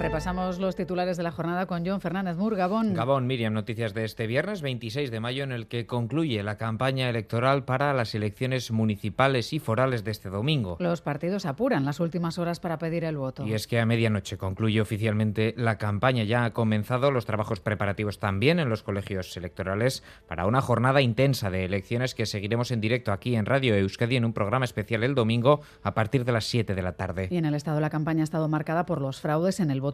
Repasamos los titulares de la jornada con John Fernández Mur, Gabón. Gabón, Miriam, noticias de este viernes 26 de mayo en el que concluye la campaña electoral para las elecciones municipales y forales de este domingo. Los partidos apuran las últimas horas para pedir el voto. Y es que a medianoche concluye oficialmente la campaña. Ya ha comenzado los trabajos preparativos también en los colegios electorales para una jornada intensa de elecciones que seguiremos en directo aquí en Radio Euskadi en un programa especial el domingo a partir de las 7 de la tarde. Y en el estado la campaña ha estado marcada por los fraudes en el voto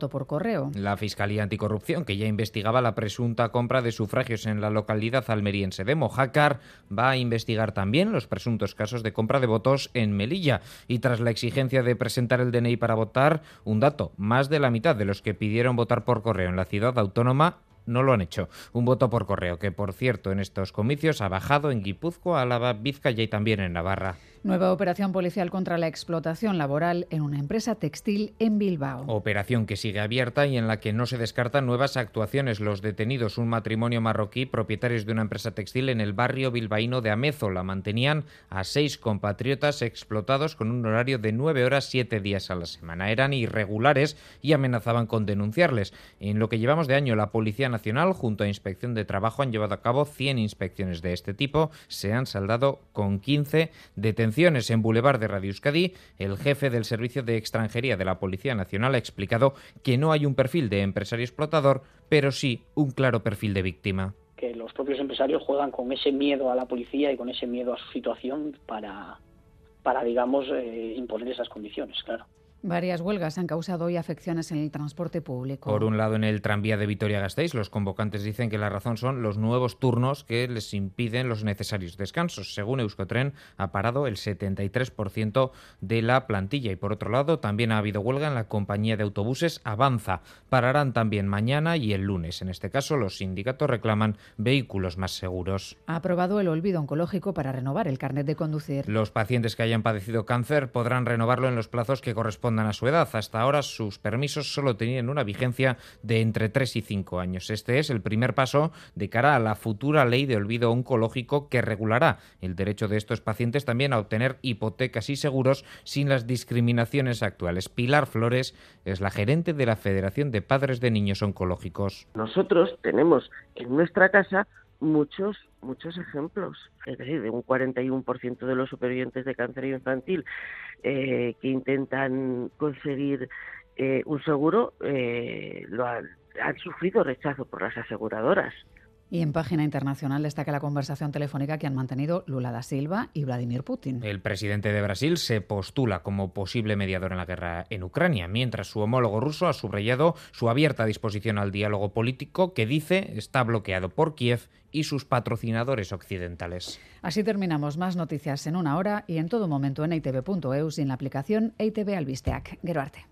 La Fiscalía Anticorrupción, que ya investigaba la presunta compra de sufragios en la localidad almeriense de Mojácar, va a investigar también los presuntos casos de compra de votos en Melilla. Y tras la exigencia de presentar el DNI para votar, un dato, más de la mitad de los que pidieron votar por correo en la ciudad autónoma no lo han hecho. Un voto por correo que, por cierto, en estos comicios ha bajado en Guipúzcoa, Álava, Vizcaya y también en Navarra. Nueva operación policial contra la explotación laboral en una empresa textil en Bilbao. Operación que sigue abierta y en la que no se descartan nuevas actuaciones. Los detenidos, un matrimonio marroquí, propietarios de una empresa textil en el barrio bilbaíno de Amezo, la mantenían a seis compatriotas explotados con un horario de nueve horas siete días a la semana. Eran irregulares y amenazaban con denunciarles. En lo que llevamos de año, la Policía Nacional, junto a Inspección de Trabajo, han llevado a cabo 100 inspecciones de este tipo. Se han saldado con 15 detenciones en Boulevard de Radio Euskadi, el jefe del Servicio de Extranjería de la Policía Nacional ha explicado que no hay un perfil de empresario explotador, pero sí un claro perfil de víctima. Que los propios empresarios juegan con ese miedo a la policía y con ese miedo a su situación para, para digamos, eh, imponer esas condiciones, claro. Varias huelgas han causado hoy afecciones en el transporte público. Por un lado, en el tranvía de Vitoria-Gasteiz, los convocantes dicen que la razón son los nuevos turnos que les impiden los necesarios descansos. Según Euskotren, ha parado el 73% de la plantilla. Y por otro lado, también ha habido huelga en la compañía de autobuses Avanza. Pararán también mañana y el lunes. En este caso, los sindicatos reclaman vehículos más seguros. Ha aprobado el olvido oncológico para renovar el carnet de conducir. Los pacientes que hayan padecido cáncer podrán renovarlo en los plazos que a su edad. Hasta ahora sus permisos solo tenían una vigencia de entre 3 y 5 años. Este es el primer paso de cara a la futura ley de olvido oncológico que regulará el derecho de estos pacientes también a obtener hipotecas y seguros sin las discriminaciones actuales. Pilar Flores es la gerente de la Federación de Padres de Niños Oncológicos. Nosotros tenemos en nuestra casa muchos muchos ejemplos, es decir, de un 41% de los supervivientes de cáncer infantil eh, que intentan conseguir eh, un seguro eh, lo han, han sufrido rechazo por las aseguradoras. Y en página internacional destaca la conversación telefónica que han mantenido Lula da Silva y Vladimir Putin. El presidente de Brasil se postula como posible mediador en la guerra en Ucrania, mientras su homólogo ruso ha subrayado su abierta disposición al diálogo político que dice está bloqueado por Kiev y sus patrocinadores occidentales. Así terminamos. Más noticias en una hora y en todo momento en itv.eus y en la aplicación ITV Albisteac. Geroarte.